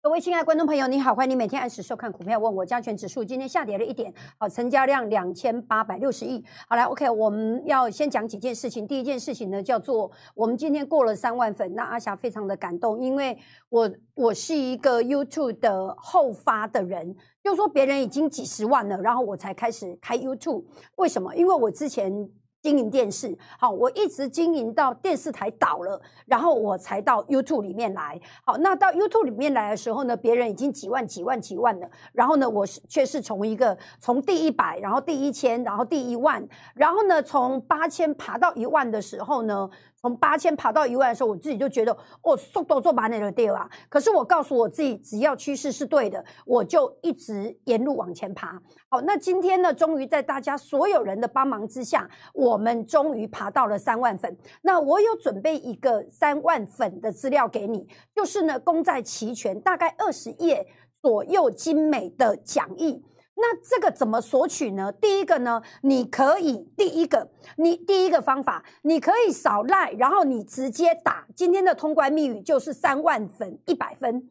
各位亲爱的观众朋友，你好，欢迎你每天按时收看股票问我加权指数，今天下跌了一点，好，成交量两千八百六十亿。好来，OK，我们要先讲几件事情。第一件事情呢，叫做我们今天过了三万粉，那阿霞非常的感动，因为我我是一个 YouTube 的后发的人，就说别人已经几十万了，然后我才开始开 YouTube。为什么？因为我之前。经营电视，好，我一直经营到电视台倒了，然后我才到 YouTube 里面来。好，那到 YouTube 里面来的时候呢，别人已经几万、几万、几万了，然后呢，我是却是从一个从第一百，然后第一千，然后第一万，然后呢，从八千爬到一万的时候呢。从八千爬到一万的时候，我自己就觉得哦，速度做把那个掉啊。可是我告诉我自己，只要趋势是对的，我就一直沿路往前爬。好，那今天呢，终于在大家所有人的帮忙之下，我们终于爬到了三万粉。那我有准备一个三万粉的资料给你，就是呢，功在齐全，大概二十页左右精美的讲义。那这个怎么索取呢？第一个呢，你可以第一个，你第一个方法，你可以扫赖，然后你直接打今天的通关密语就是三万粉一百分。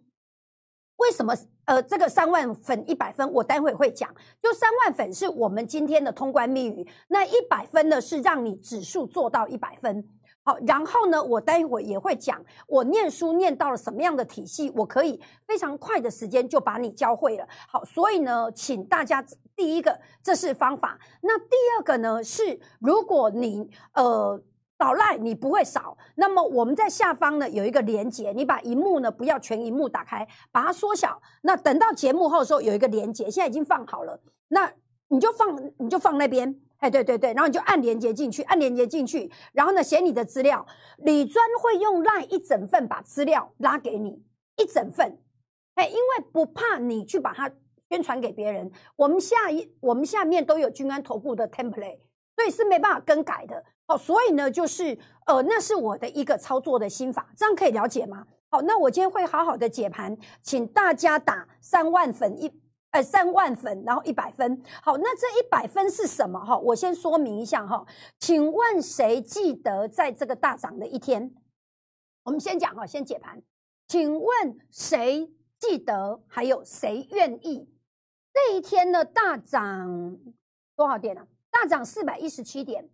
为什么？呃，这个三万粉一百分，我待会会讲。就三万粉是我们今天的通关密语，那一百分呢是让你指数做到一百分。好，然后呢，我待会也会讲我念书念到了什么样的体系，我可以非常快的时间就把你教会了。好，所以呢，请大家第一个这是方法，那第二个呢是，如果你呃扫赖你不会扫，那么我们在下方呢有一个连接，你把荧幕呢不要全荧幕打开，把它缩小。那等到节目后的时候有一个连接，现在已经放好了，那你就放你就放那边。哎，对对对，然后你就按连接进去，按连接进去，然后呢写你的资料，李专会用赖一整份把资料拉给你一整份，哎，因为不怕你去把它宣传给别人，我们下一我们下面都有君安投顾的 template，所以是没办法更改的哦，所以呢就是呃那是我的一个操作的心法，这样可以了解吗？好，那我今天会好好的解盘，请大家打三万粉一。三万粉，然后一百分。好，那这一百分是什么？哈，我先说明一下哈。请问谁记得在这个大涨的一天？我们先讲哈，先解盘。请问谁记得？还有谁愿意？这一天呢，大涨多少点啊？大涨四百一十七点。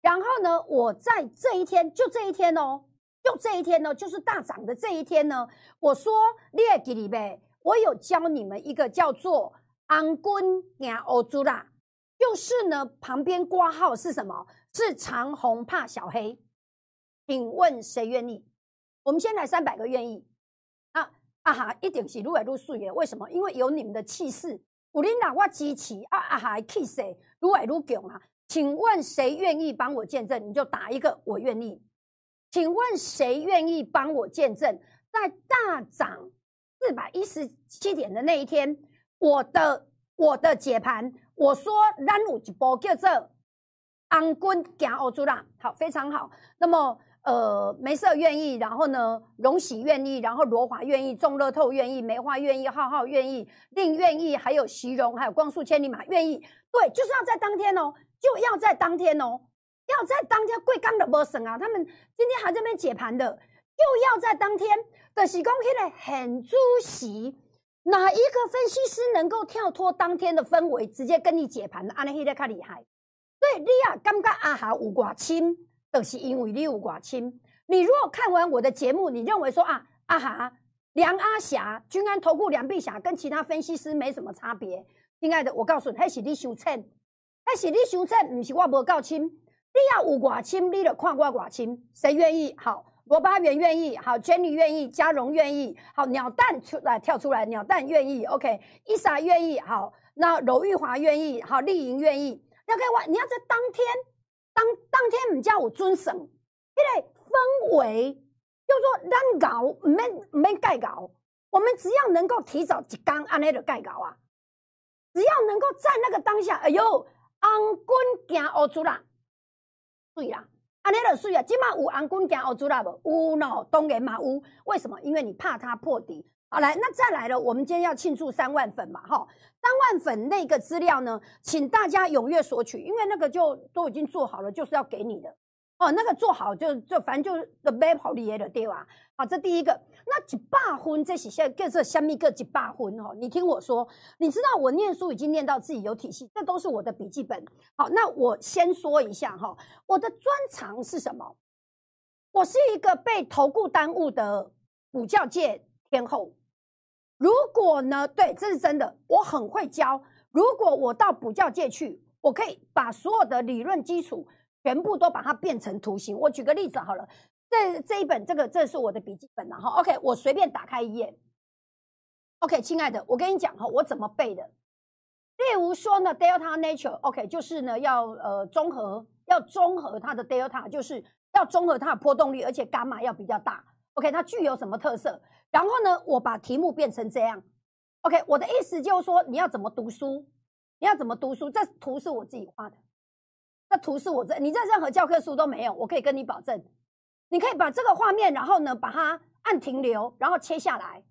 然后呢，我在这一天，就这一天哦，就这一天呢，就是大涨的这一天呢，我说列给你呗。我有教你们一个叫做“安坤亚欧朱啦”，就是呢，旁边挂号是什么？是长红怕小黑。请问谁愿意？我们先来三百个愿意。啊啊哈，一定是撸来撸水的。为什么？因为有你们的气势。有领导我支持啊啊哈，气势撸来撸强啊！请问谁愿意帮我见证？你就打一个，我愿意。请问谁愿意帮我见证？在大涨。四百一十七点的那一天，我的我的解盘，我说咱有一波叫做安坤行欧珠啦，好，非常好。那么呃，梅色愿意，然后呢，荣喜愿意，然后罗华愿意，众乐透愿意，梅花愿意，浩浩愿意，令愿意，还有席荣，还有光速千里马愿意，对，就是要在当天哦，就要在当天哦，要在当天贵刚的波神啊，他们今天还在那边解盘的，就要在当天。就是讲迄个很主席，哪一个分析师能够跳脱当天的氛围，直接跟你解盘的？安尼迄个较厉害。对，你啊，感觉阿哈有寡亲，就是因为你有寡亲。你如果看完我的节目，你认为说啊，阿哈梁阿霞、君安投顾梁碧霞跟其他分析师没什么差别。亲爱的，我告诉你，还是你想称，还是你想称，不是我无够亲。你要有寡亲，你就看我寡亲，谁愿意？好。罗巴元愿意，好，Jenny 愿意，嘉荣愿意，好，鸟蛋出来跳出来，鸟蛋愿意，OK，伊莎愿意，好，那娄玉华愿意，好，丽莹愿意，要给我，你要在当天，当当天唔叫我遵守，因为氛围叫做让搞，没没盖稿，我们只要能够提早几刚安内的盖稿啊，只要能够在那个当下，哎呦，安坤行欧出啦，对啦。安尼就水啊！今嘛有安坤行欧洲啦不？有喏，当然嘛有。为什么？因为你怕他破底。好来，那再来了，我们今天要庆祝三万粉嘛，哈！三万粉那个资料呢，请大家踊跃索取，因为那个就都已经做好了，就是要给你的。哦，那个做好就就反正就是 the best 好厉害的对吧？好，这第一个。那一百分这是现叫做虾米个一百分哦？你听我说，你知道我念书已经念到自己有体系，这都是我的笔记本。好，那我先说一下哈，我的专长是什么？我是一个被投顾耽误的补教界天后。如果呢，对，这是真的，我很会教。如果我到补教界去，我可以把所有的理论基础。全部都把它变成图形。我举个例子好了，这这一本这个这是我的笔记本了哈。OK，我随便打开一页。OK，亲爱的，我跟你讲哈，我怎么背的？例如说呢，delta nature，OK，就是呢要呃综合，要综合它的 delta，就是要综合它的波动率，而且伽马要比较大。OK，它具有什么特色？然后呢，我把题目变成这样。OK，我的意思就是说，你要怎么读书？你要怎么读书？这图是我自己画的。那图是我在你在任何教科书都没有，我可以跟你保证，你可以把这个画面，然后呢把它按停留，然后切下来，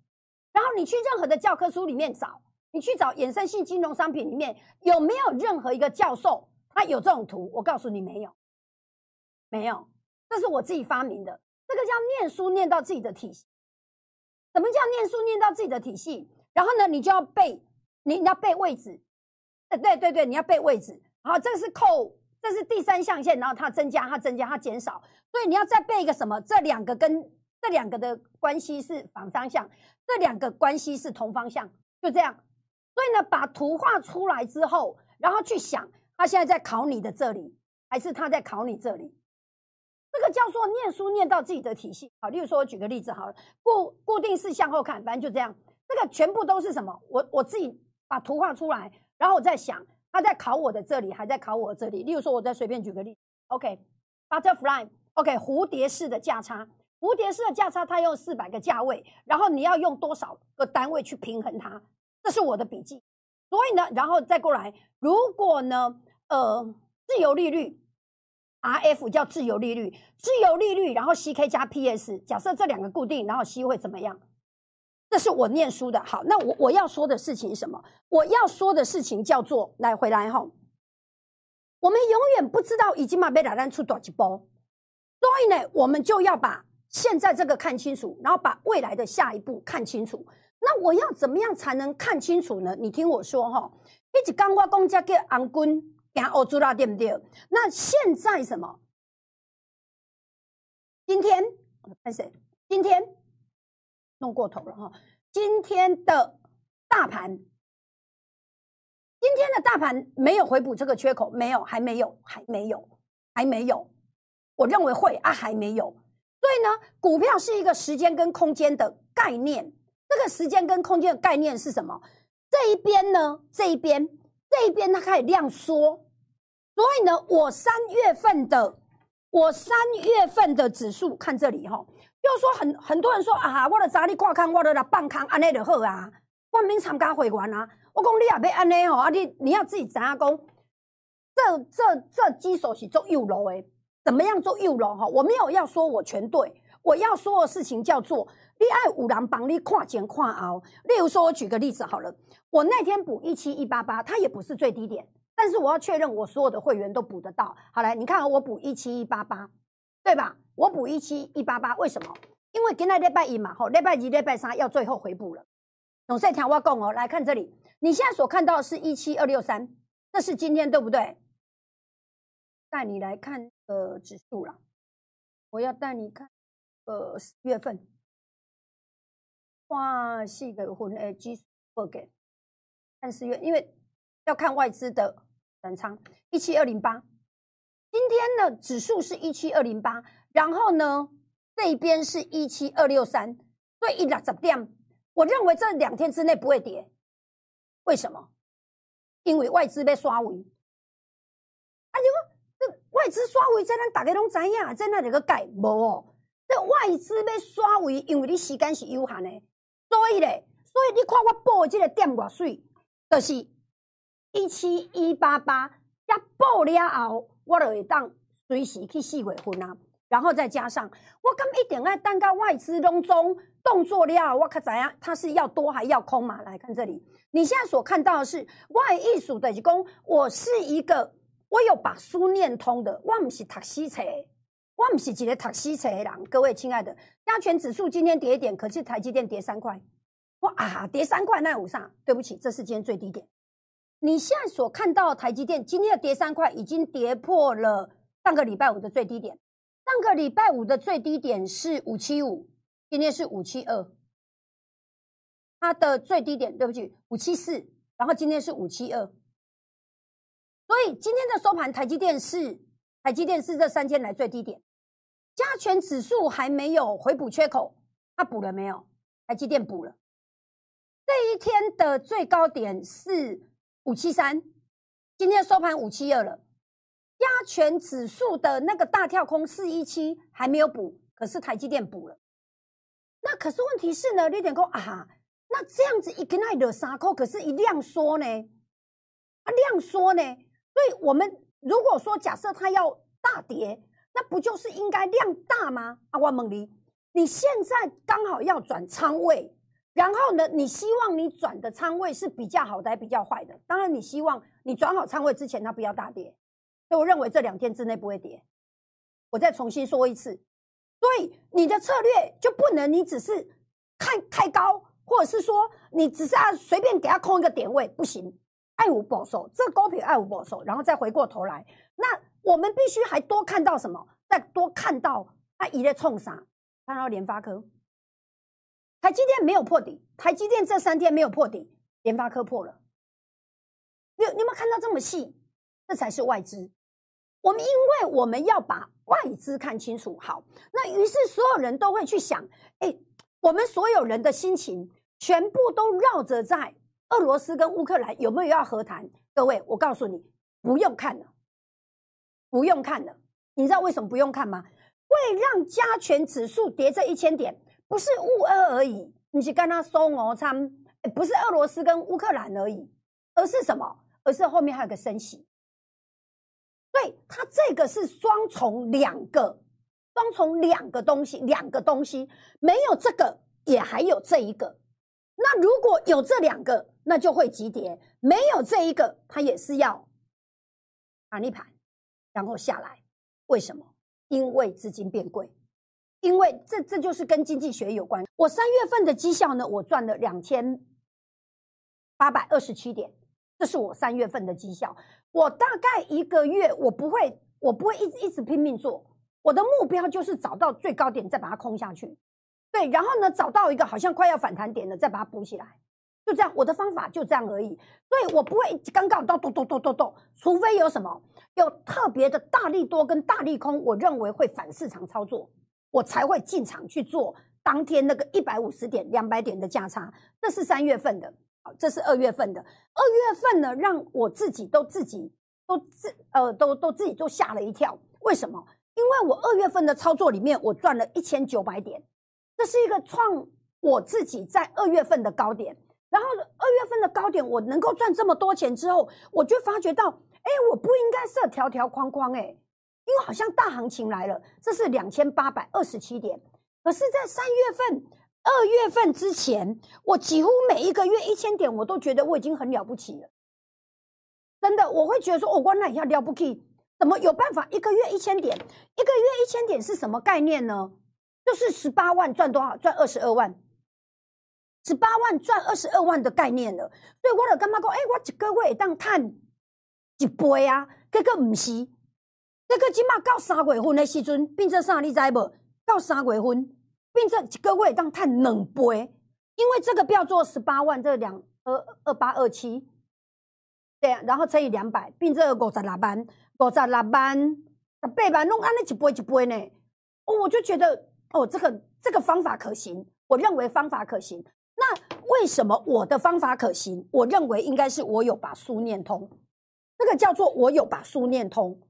然后你去任何的教科书里面找，你去找衍生性金融商品里面有没有任何一个教授他有这种图？我告诉你没有，没有，这是我自己发明的，这个叫念书念到自己的体系。什么叫念书念到自己的体系？然后呢，你就要背，你要背位置，对对对对，你要背位置，好，这个是扣。这是第三象限，然后它增加，它增加，它减少，所以你要再背一个什么？这两个跟这两个的关系是反方向，这两个关系是同方向，就这样。所以呢，把图画出来之后，然后去想，他现在在考你的这里，还是他在考你这里？这个叫做念书念到自己的体系。好，例如说，我举个例子好了，固固定式向后看，反正就这样。这个全部都是什么？我我自己把图画出来，然后我再想。他在考我的这里，还在考我这里。例如说，我再随便举个例，OK，butterfly，OK，蝴蝶式的价差，蝴蝶式的价差，它用四百个价位，然后你要用多少个单位去平衡它？这是我的笔记。所以呢，然后再过来，如果呢，呃，自由利率，RF 叫自由利率，自由利率，然后 CK 加 PS，假设这两个固定，然后 C 会怎么样？这是我念书的，好，那我我要说的事情什么？我要说的事情叫做来回来哈，我们永远不知道已经嘛被打烂出多几波，所以呢，我们就要把现在这个看清楚，然后把未来的下一步看清楚。那我要怎么样才能看清楚呢？你听我说哈，一直刚我公家给安军给欧洲啦，对不对？那现在什么？今天看谁，今天。弄过头了哈！今天的大盘，今天的大盘没有回补这个缺口，没有，还没有，还没有，还没有。我认为会啊，还没有。所以呢，股票是一个时间跟空间的概念。这个时间跟空间的概念是什么？这一边呢，这一边，这一边它开始量缩。所以呢，我三月份的，我三月份的指数看这里哈。就说很很多人说啊，我的早你挂康，我的来放康，安尼就好啊。我免参加会员啊。我讲你也要安尼吼，啊你你要自己知影讲，这这这基手是做右路的，怎么样做右路哈？我没有要说我全对，我要说的事情叫做你爱五郎帮你跨前跨后。例如说，我举个例子好了，我那天补一七一八八，它也不是最低点，但是我要确认我所有的会员都补得到。好来，你看我补一七一八八，对吧？我补一七一八八，为什么？因为今天礼拜一嘛，吼，礼拜二、礼拜三要最后回补了。董事听我讲哦，来看这里，你现在所看到的是一七二六三，这是今天对不对？带你来看呃指数了，我要带你看呃四月份，哇，细的混诶基数不给，看四月，因为要看外资的短仓一七二零八，今天的指数是一七二零八。然后呢，这边是一七二六三，对一两十点，我认为这两天之内不会跌。为什么？因为外资被刷尾。啊，你说这外资刷尾，在咱大家拢知影，在那里个盖无哦。这外资被刷尾，因为你时间是有限的，所以咧，所以你看我报的这个点偌水，就是一七一八八，一报了后，我就会当随时去四月份啊。然后再加上，我刚一点爱蛋糕外资当中动作了，我看怎样，它是要多还要空嘛？来看这里，你现在所看到的是外艺术的工，我是一个，我有把书念通的，我不是读西册，我不是一个读西册的人，各位亲爱的，加权指数今天跌一点，可是台积电跌三块，哇啊，跌三块那有啥？对不起，这是今天最低点。你现在所看到台积电今天的跌三块，已经跌破了上个礼拜五的最低点。上个礼拜五的最低点是五七五，今天是五七二。它的最低点，对不起，五七四，然后今天是五七二。所以今天的收盘，台积电是台积电是这三天来最低点。加权指数还没有回补缺口，它补了没有？台积电补了。这一天的最高点是。五七三，今天收盘五七二了。加权指数的那个大跳空四一七还没有补，可是台积电补了。那可是问题是呢，你点讲啊，那这样子一根奈的三扣，可是一量缩呢？啊，量缩呢？所以我们如果说假设它要大跌，那不就是应该量大吗？啊，万梦离，你现在刚好要转仓位。然后呢？你希望你转的仓位是比较好的，还比较坏的？当然，你希望你转好仓位之前，它不要大跌。所以我认为这两天之内不会跌。我再重新说一次，所以你的策略就不能你只是看太高，或者是说你只是啊随便给它空一个点位，不行。爱无保守，这高品爱无保守，然后再回过头来，那我们必须还多看到什么？再多看到它一列冲啥？看到联发科。台积电没有破底，台积电这三天没有破底，联发科破了。你你有没有看到这么细？这才是外资。我们因为我们要把外资看清楚，好，那于是所有人都会去想，哎，我们所有人的心情全部都绕着在俄罗斯跟乌克兰有没有要和谈？各位，我告诉你，不用看了，不用看了。你知道为什么不用看吗？会让加权指数跌这一千点。不是乌俄而已，你是跟他收俄仓，不是俄罗斯跟乌克兰而已，而是什么？而是后面还有个升息，对，它这个是双重两个，双重两个东西，两个东西没有这个，也还有这一个。那如果有这两个，那就会急跌；没有这一个，它也是要盘一盘，然后下来。为什么？因为资金变贵。因为这这就是跟经济学有关。我三月份的绩效呢，我赚了两千八百二十七点，这是我三月份的绩效。我大概一个月，我不会，我不会一直一直拼命做。我的目标就是找到最高点，再把它空下去。对，然后呢，找到一个好像快要反弹点了，再把它补起来。就这样，我的方法就这样而已。所以我不会刚刚到咚咚咚咚咚，除非有什么有特别的大力多跟大力空，我认为会反市场操作。我才会进场去做当天那个一百五十点、两百点的价差，这是三月份的，好，这是二月份的。二月份呢，让我自己都自己都自呃都都自己都吓了一跳。为什么？因为我二月份的操作里面，我赚了一千九百点，这是一个创我自己在二月份的高点。然后二月份的高点，我能够赚这么多钱之后，我就发觉到，哎，我不应该设条条框框，哎。因为好像大行情来了，这是两千八百二十七点。可是，在三月份、二月份之前，我几乎每一个月一千点，我都觉得我已经很了不起了。真的，我会觉得说，我关那一下了不起，怎么有办法一个月一千点？一个月一千点是什么概念呢？就是十八万赚多少？赚二十二万。十八万赚二十二万的概念了。所以我就干嘛讲？哎，我一个月当赚一倍啊？这个不是。这个起码到三月份的时阵，变成啥？你知无？到三月份变成一个月当赚两倍，因为这个不要做十八万，这两二二八二七，对，然后乘以两百，变成五十六万，五十六万十八万，弄安尼一倍一倍呢。哦，我就觉得哦，这个这个方法可行，我认为方法可行。那为什么我的方法可行？我认为应该是我有把书念通，这个叫做我有把书念通。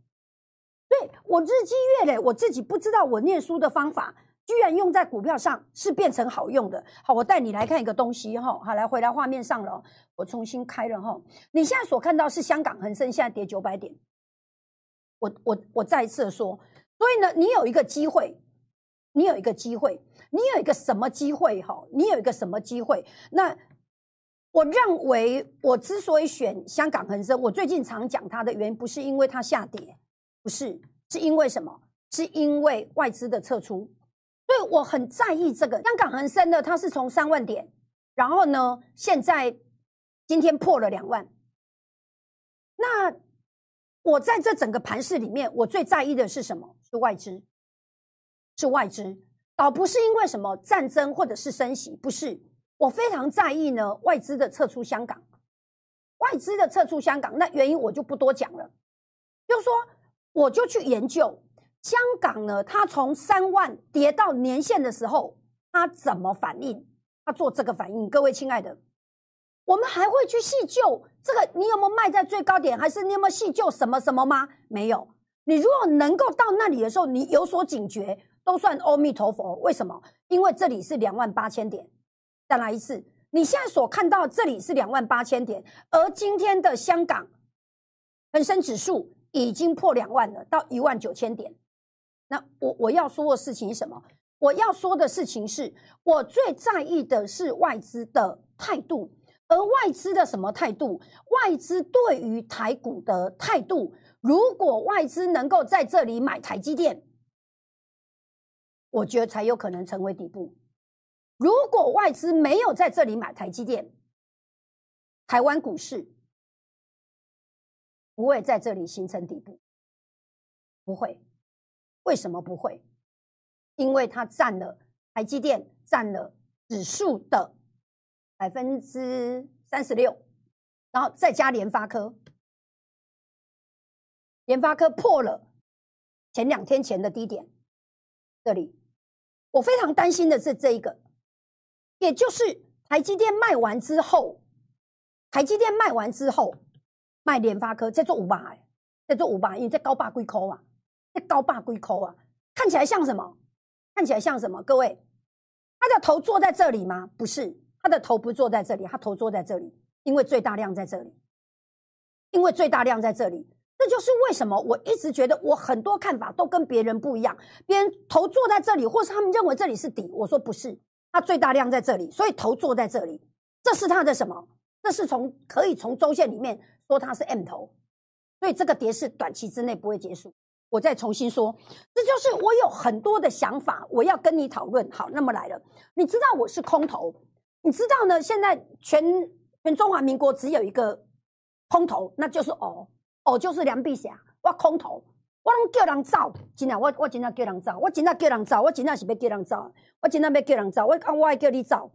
对我日积月累，我自己不知道我念书的方法居然用在股票上是变成好用的。好，我带你来看一个东西哈。好，来回来画面上了，我重新开了哈。你现在所看到是香港恒生现在跌九百点。我我我再一次的说，所以呢，你有一个机会，你有一个机会，你有一个什么机会哈？你有一个什么机会？那我认为我之所以选香港恒生，我最近常讲它的原因，不是因为它下跌。不是，是因为什么？是因为外资的撤出，所以我很在意这个。香港恒生的它是从三万点，然后呢，现在今天破了两万。那我在这整个盘市里面，我最在意的是什么？是外资，是外资，倒不是因为什么战争或者是升息，不是。我非常在意呢，外资的撤出香港，外资的撤出香港，那原因我就不多讲了。就是说，我就去研究香港呢，它从三万跌到年线的时候，它怎么反应？它做这个反应，各位亲爱的，我们还会去细究这个，你有没有卖在最高点，还是你有没有细究什么什么吗？没有。你如果能够到那里的时候，你有所警觉，都算阿弥陀佛。为什么？因为这里是两万八千点。再来一次，你现在所看到这里是两万八千点，而今天的香港恒生指数已经破两万了，到一万九千点。那我我要说的事情是什么？我要说的事情是我最在意的是外资的态度，而外资的什么态度？外资对于台股的态度。如果外资能够在这里买台积电，我觉得才有可能成为底部。如果外资没有在这里买台积电，台湾股市不会在这里形成底部，不会。为什么不会？因为它占了台积电占了指数的百分之三十六，然后再加联发科，联发科破了前两天前的低点，这里我非常担心的是这一个。也就是台积电卖完之后，台积电卖完之后卖联发科，在做五百，在做五百，因为在高霸龟抠啊，在高霸龟抠啊，看起来像什么？看起来像什么？各位，他的头坐在这里吗？不是，他的头不坐在这里，他头坐在这里，因为最大量在这里，因为最大量在这里，这就是为什么我一直觉得我很多看法都跟别人不一样，别人头坐在这里，或是他们认为这里是底，我说不是。它最大量在这里，所以头坐在这里，这是它的什么？这是从可以从周线里面说它是 M 头，所以这个跌势短期之内不会结束。我再重新说，这就是我有很多的想法，我要跟你讨论。好，那么来了，你知道我是空头，你知道呢？现在全全中华民国只有一个空头，那就是哦哦，就是梁碧霞，我空头。我拢叫人走，真啊！我我真啊叫人走，我真啊叫人走，我真啊是要叫人走，我真啊要叫人走，我讲我爱叫你走。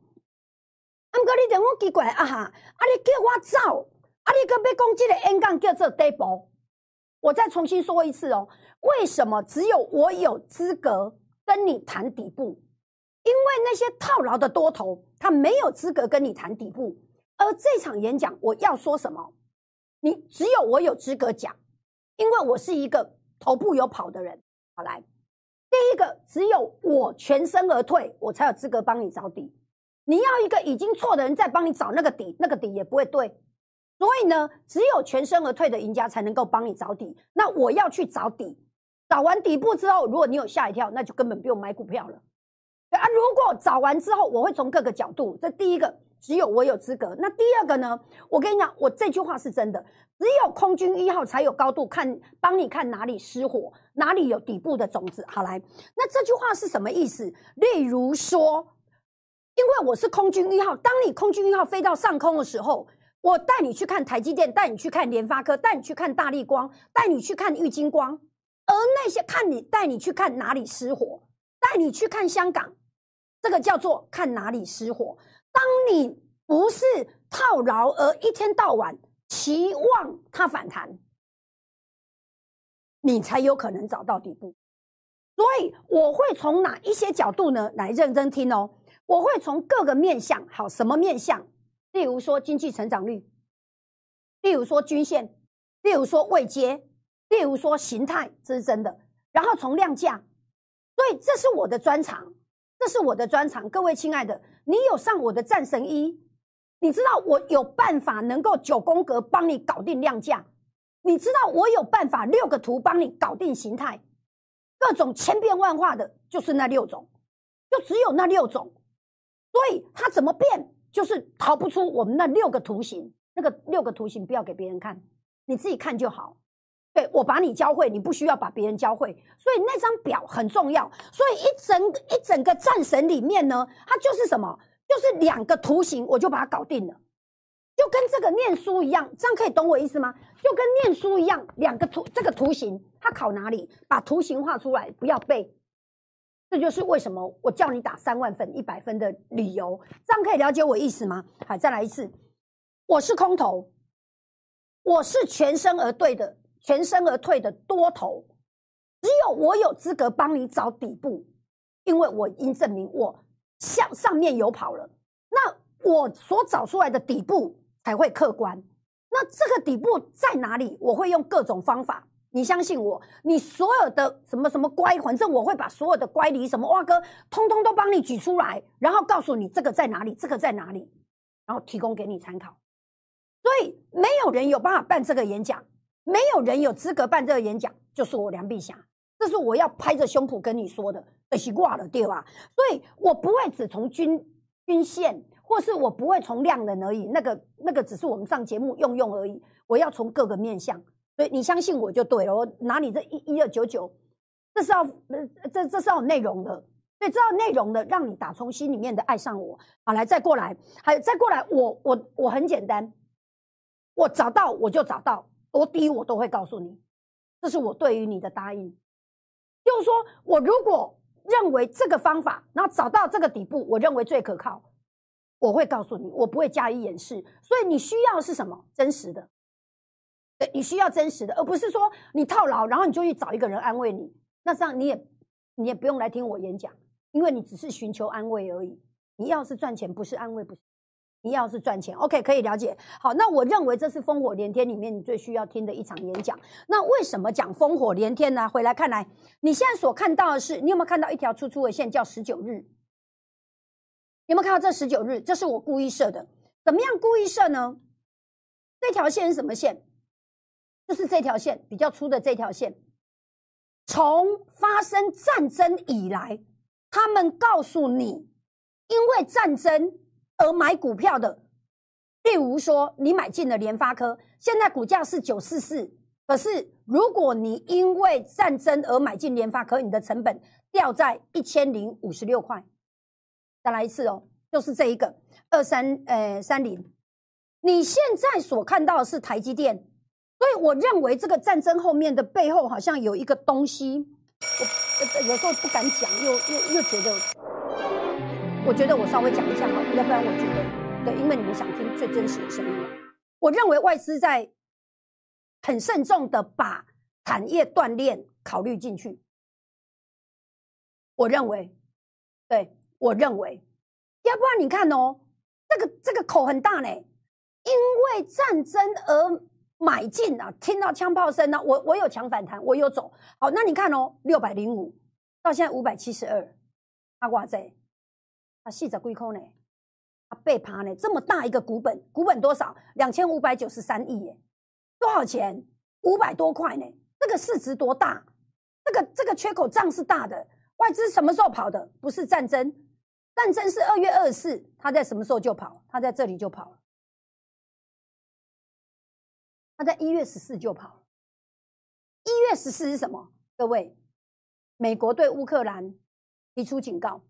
啊，毋过你令我奇怪啊哈！啊，你叫我走，啊，你哥被攻击的 N 杠叫做底部。我再重新说一次哦，为什么只有我有资格跟你谈底部？因为那些套牢的多头，他没有资格跟你谈底部。而这场演讲我要说什么？你只有我有资格讲，因为我是一个。头部有跑的人，好来，第一个只有我全身而退，我才有资格帮你找底。你要一个已经错的人再帮你找那个底，那个底也不会对。所以呢，只有全身而退的赢家才能够帮你找底。那我要去找底，找完底部之后，如果你有吓一跳，那就根本不用买股票了。啊，如果找完之后，我会从各个角度，这第一个。只有我有资格。那第二个呢？我跟你讲，我这句话是真的。只有空军一号才有高度看，帮你看哪里失火，哪里有底部的种子。好来，那这句话是什么意思？例如说，因为我是空军一号，当你空军一号飞到上空的时候，我带你去看台积电，带你去看联发科，带你去看大力光，带你去看玉金光。而那些看你带你去看哪里失火，带你去看香港，这个叫做看哪里失火。当你不是套牢，而一天到晚期望它反弹，你才有可能找到底部。所以我会从哪一些角度呢来认真听哦？我会从各个面向，好，什么面向？例如说经济成长率，例如说均线，例如说位阶，例如说形态，这是真的。然后从量价，所以这是我的专长，这是我的专长，各位亲爱的。你有上我的战神一，你知道我有办法能够九宫格帮你搞定量价，你知道我有办法六个图帮你搞定形态，各种千变万化的，就是那六种，就只有那六种，所以它怎么变，就是逃不出我们那六个图形。那个六个图形不要给别人看，你自己看就好。对我把你教会，你不需要把别人教会，所以那张表很重要。所以一整一整个战神里面呢，它就是什么？就是两个图形，我就把它搞定了，就跟这个念书一样，这样可以懂我意思吗？就跟念书一样，两个图，这个图形它考哪里？把图形画出来，不要背。这就是为什么我叫你打三万分、一百分的理由。这样可以了解我意思吗？好，再来一次，我是空头，我是全身而退的。全身而退的多头，只有我有资格帮你找底部，因为我已经证明我向上面有跑了。那我所找出来的底部才会客观。那这个底部在哪里？我会用各种方法，你相信我，你所有的什么什么乖，反正我会把所有的乖离什么哇哥，通通都帮你举出来，然后告诉你这个在哪里，这个在哪里，然后提供给你参考。所以没有人有办法办这个演讲。没有人有资格办这个演讲，就是我梁碧霞，这是我要拍着胸脯跟你说的，可惜挂了，对吧？所以我不会只从均均线，或是我不会从量能而已，那个那个只是我们上节目用用而已。我要从各个面向，所以你相信我就对了。我拿你这一一二九九，这是要这这是要内容的，所以这要内容的，让你打从心里面的爱上我。好，来再过来，还有再过来，我我我很简单，我找到我就找到。多低我都会告诉你，这是我对于你的答应。就是说我如果认为这个方法，然后找到这个底部，我认为最可靠，我会告诉你，我不会加以掩饰。所以你需要是什么？真实的，你需要真实的，而不是说你套牢，然后你就去找一个人安慰你。那这样你也你也不用来听我演讲，因为你只是寻求安慰而已。你要是赚钱，不是安慰，不是。你要是赚钱，OK，可以了解。好，那我认为这是烽火连天里面你最需要听的一场演讲。那为什么讲烽火连天呢？回来看来，你现在所看到的是，你有没有看到一条粗粗的线叫十九日？有没有看到这十九日？这是我故意设的。怎么样故意设呢？这条线是什么线？就是这条线比较粗的这条线。从发生战争以来，他们告诉你，因为战争。而买股票的，例如说，你买进了联发科，现在股价是九四四，可是如果你因为战争而买进联发科，你的成本掉在一千零五十六块。再来一次哦，就是这一个二三呃三零，你现在所看到的是台积电，所以我认为这个战争后面的背后好像有一个东西，我有时候不敢讲，又又又觉得。我觉得我稍微讲一下好，要不然我觉得对，因为你们想听最真实的声音。我认为外资在很慎重的把产业锻炼考虑进去。我认为，对我认为，要不然你看哦，这个这个口很大呢，因为战争而买进啊，听到枪炮声呢，我我有强反弹，我有走。好，那你看哦，六百零五到现在五百七十二，阿瓜仔。啊，细着龟壳呢？啊，被趴呢？这么大一个股本，股本多少？两千五百九十三亿耶！多少钱？五百多块呢？这个市值多大？这个这个缺口账是大的。外资什么时候跑的？不是战争，战争是二月二十四，他在什么时候就跑？他在这里就跑了。在一月十四就跑。一月十四是什么？各位，美国对乌克兰提出警告。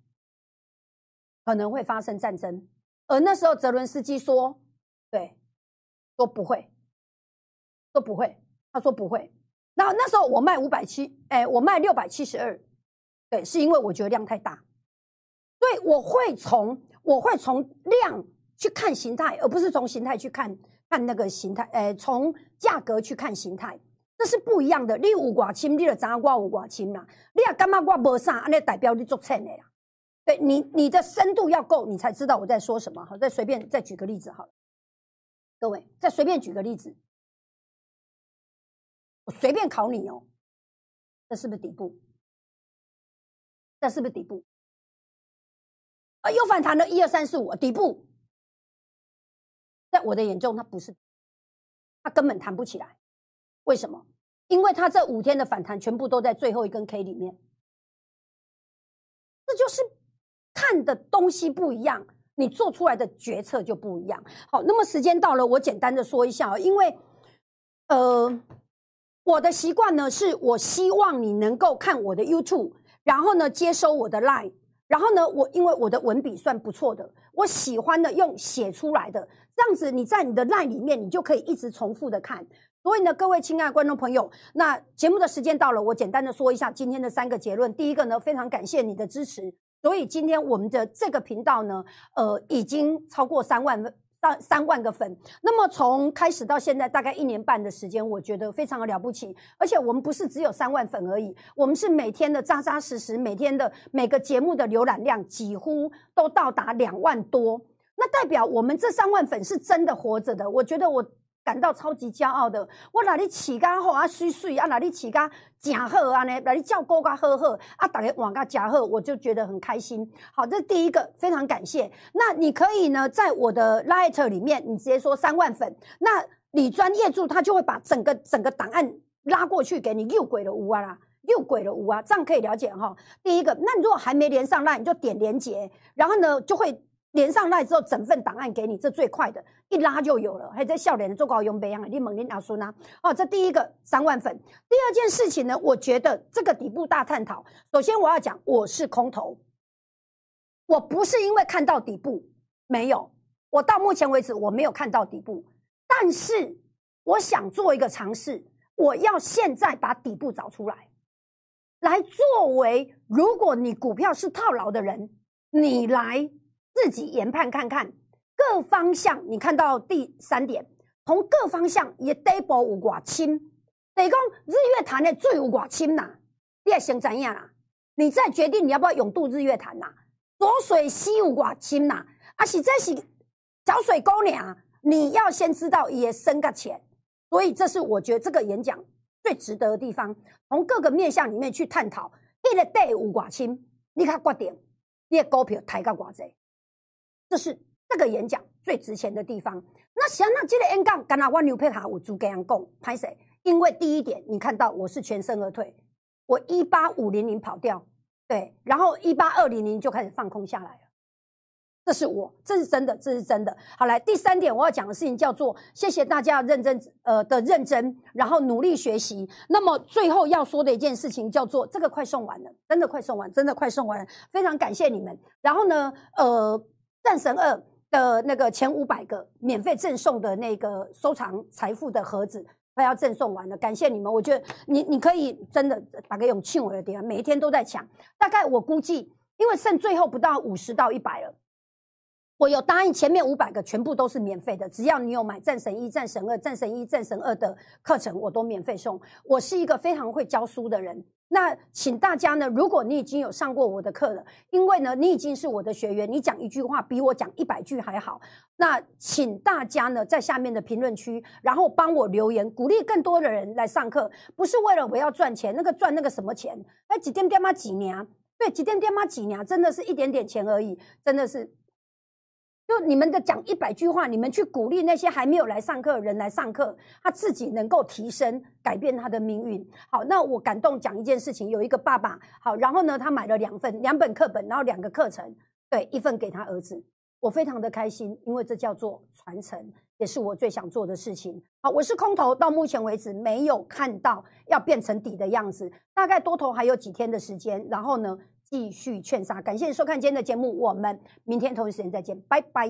可能会发生战争，而那时候泽伦斯基说：“对，说不会，说不会。”他说不会。那那时候我卖五百七，哎，我卖六百七十二，对，是因为我觉得量太大，所以我会从我会从量去看形态，而不是从形态去看看那个形态，哎，从价格去看形态，这是不一样的。你有寡轻，你就知我有寡轻啦。你也感觉我无啥，安尼代表你做称的呀。对你，你的深度要够，你才知道我在说什么。好，再随便再举个例子，好了，各位，再随便举个例子，我随便考你哦，这是不是底部？这是不是底部？啊，又反弹了一二三四五，底部，在我的眼中，它不是，它根本弹不起来。为什么？因为它这五天的反弹全部都在最后一根 K 里面，这就是。看的东西不一样，你做出来的决策就不一样。好，那么时间到了，我简单的说一下啊因为，呃，我的习惯呢，是我希望你能够看我的 YouTube，然后呢接收我的 Line，然后呢我因为我的文笔算不错的，我喜欢的用写出来的，这样子你在你的 Line 里面，你就可以一直重复的看。所以呢，各位亲爱的观众朋友，那节目的时间到了，我简单的说一下今天的三个结论。第一个呢，非常感谢你的支持，所以今天我们的这个频道呢，呃，已经超过三万到三万个粉。那么从开始到现在，大概一年半的时间，我觉得非常的了不起。而且我们不是只有三万粉而已，我们是每天的扎扎实实，每天的每个节目的浏览量几乎都到达两万多。那代表我们这三万粉是真的活着的。我觉得我。感到超级骄傲的，我哪里饲甲好啊，水水啊，哪里饲甲真好啊呢？哪里照顾甲好好啊，大家玩甲真好，我就觉得很开心。好，这是第一个，非常感谢。那你可以呢，在我的 Light 里面，你直接说三万粉，那李专业助他就会把整个整个档案拉过去给你，又鬼的屋啊啦，又鬼了无啊，这样可以了解哈。第一个，那如果还没连上，那你就点连接，然后呢就会。连上来之后，整份档案给你，这最快的，一拉就有了。还在笑脸做高用培养，你猛你拿孙啊！哦，这第一个三万粉。第二件事情呢，我觉得这个底部大探讨。首先我要讲，我是空头，我不是因为看到底部没有，我到目前为止我没有看到底部，但是我想做一个尝试，我要现在把底部找出来，来作为如果你股票是套牢的人，你来。自己研判看看各方向，你看到第三点，从各方向也得保有寡轻。等于讲日月潭的最有寡轻呐，你也想怎样啦？你再决定你要不要永渡日月潭呐？浊水溪有寡轻呐，啊是这是小水沟呢？你要先知道也深个浅，所以这是我觉得这个演讲最值得的地方，从各个面向里面去探讨。一个地有寡轻，你看决定你的股票抬到寡济。这是这个演讲最值钱的地方。那想那这个 N 杠，刚刚我牛配卡我租给人讲，拍谁？因为第一点，你看到我是全身而退，我一八五零零跑掉，对，然后一八二零零就开始放空下来了。这是我，这是真的，这是真的。好，来第三点我要讲的事情叫做谢谢大家认真呃的认真，然后努力学习。那么最后要说的一件事情叫做这个快送完了，真的快送完，真的快送完了，非常感谢你们。然后呢，呃。战神二的那个前五百个免费赠送的那个收藏财富的盒子快要赠送完了，感谢你们！我觉得你你可以真的打个勇气，我的点，每一天都在抢。大概我估计，因为剩最后不到五十到一百了，我有答应前面五百个全部都是免费的，只要你有买战神一、战神二、战神一、战神二的课程，我都免费送。我是一个非常会教书的人。那请大家呢，如果你已经有上过我的课了，因为呢，你已经是我的学员，你讲一句话比我讲一百句还好。那请大家呢，在下面的评论区，然后帮我留言，鼓励更多的人来上课，不是为了我要赚钱，那个赚那个什么钱？哎，几点点嘛几年？对，几点点嘛几年？真的是一点点钱而已，真的是。就你们的讲一百句话，你们去鼓励那些还没有来上课的人来上课，他自己能够提升，改变他的命运。好，那我感动讲一件事情，有一个爸爸，好，然后呢，他买了两份两本课本，然后两个课程，对，一份给他儿子，我非常的开心，因为这叫做传承，也是我最想做的事情。好，我是空头，到目前为止没有看到要变成底的样子，大概多头还有几天的时间，然后呢？继续劝杀，感谢收看今天的节目，我们明天同一时间再见，拜拜。